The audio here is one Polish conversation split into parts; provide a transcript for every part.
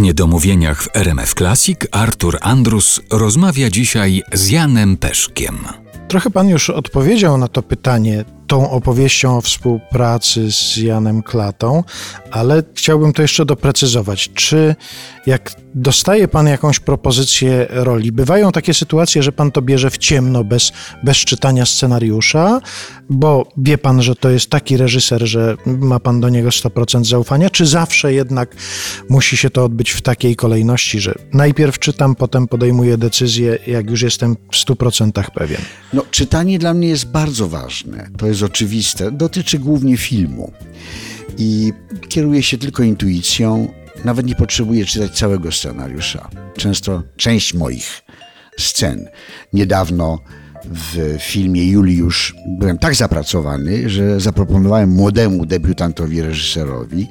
W niedomówieniach w RMF Classic Artur Andrus rozmawia dzisiaj z Janem Peszkiem. Trochę pan już odpowiedział na to pytanie tą opowieścią o współpracy z Janem Klatą, ale chciałbym to jeszcze doprecyzować. Czy jak dostaje pan jakąś propozycję roli, bywają takie sytuacje, że pan to bierze w ciemno, bez, bez czytania scenariusza, bo wie pan, że to jest taki reżyser, że ma pan do niego 100% zaufania, czy zawsze jednak musi się to odbyć w takiej kolejności, że najpierw czytam, potem podejmuję decyzję, jak już jestem w 100% pewien? No, czytanie dla mnie jest bardzo ważne. To jest oczywiste. Dotyczy głównie filmu. I kieruję się tylko intuicją. Nawet nie potrzebuję czytać całego scenariusza. Często część moich scen. Niedawno w filmie Juliusz byłem tak zapracowany, że zaproponowałem młodemu debiutantowi reżyserowi,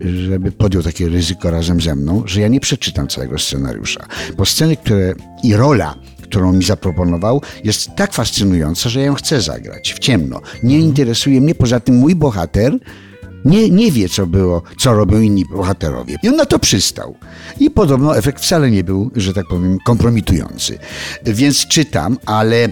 żeby podjął takie ryzyko razem ze mną, że ja nie przeczytam całego scenariusza. Bo sceny, które i rola, którą mi zaproponował, jest tak fascynująca, że ja ją chcę zagrać w ciemno. Nie interesuje mnie, poza tym mój bohater nie, nie wie, co było, co robią inni bohaterowie. I on na to przystał. I podobno efekt wcale nie był, że tak powiem, kompromitujący. Więc czytam, ale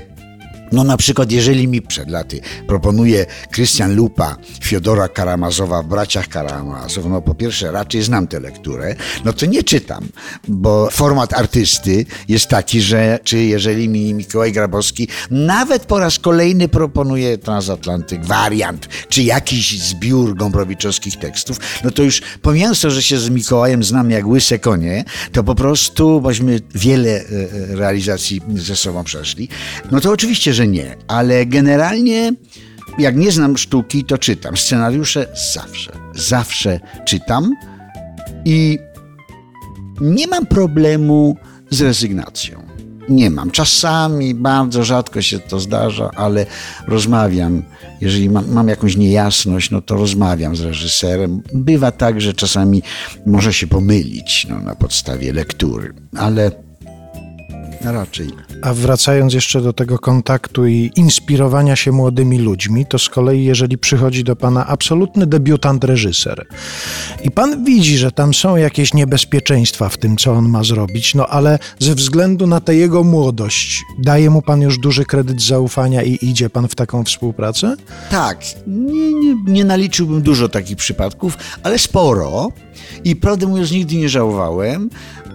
no na przykład, jeżeli mi przed laty proponuje Krystian Lupa, Fiodora Karamazowa w Braciach Karamazow, no po pierwsze raczej znam tę lekturę, no to nie czytam, bo format artysty jest taki, że czy jeżeli mi Mikołaj Grabowski nawet po raz kolejny proponuje transatlantyk, wariant, czy jakiś zbiór gombrowiczowskich tekstów, no to już pomijając to, że się z Mikołajem znam jak łyse konie, to po prostu, bośmy wiele e, e, realizacji ze sobą przeszli, no to oczywiście, że nie, ale generalnie jak nie znam sztuki, to czytam. Scenariusze zawsze, zawsze czytam i nie mam problemu z rezygnacją. Nie mam. Czasami bardzo rzadko się to zdarza, ale rozmawiam. Jeżeli mam, mam, jakąś niejasność, no to rozmawiam z reżyserem. Bywa tak, że czasami może się pomylić no, na podstawie lektury, ale raczej. A wracając jeszcze do tego kontaktu i inspirowania się młodymi ludźmi, to z kolei, jeżeli przychodzi do pana absolutny debiutant reżyser i pan widzi, że tam są jakieś niebezpieczeństwa w tym, co on ma zrobić, no ale ze względu na tę jego młodość, daje mu pan już duży kredyt zaufania i idzie pan w taką współpracę? Tak, nie, nie, nie naliczyłbym dużo takich przypadków, ale sporo. I prawdę mówiąc, nigdy nie żałowałem.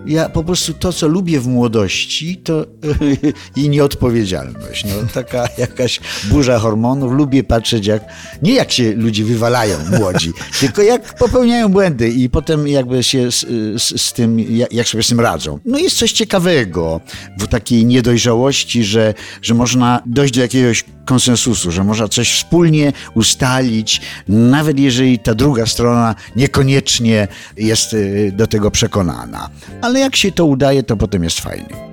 Ja po prostu to, co lubię w młodości, to i nieodpowiedzialność. No, taka jakaś burza hormonów. Lubię patrzeć, jak nie jak się ludzie wywalają młodzi, tylko jak popełniają błędy i potem jakby się z, z, z tym, jak sobie z tym radzą. No jest coś ciekawego w takiej niedojrzałości, że, że można dojść do jakiegoś konsensusu, że można coś wspólnie ustalić, nawet jeżeli ta druga strona niekoniecznie jest y, do tego przekonana. Ale jak się to udaje, to potem jest fajnie.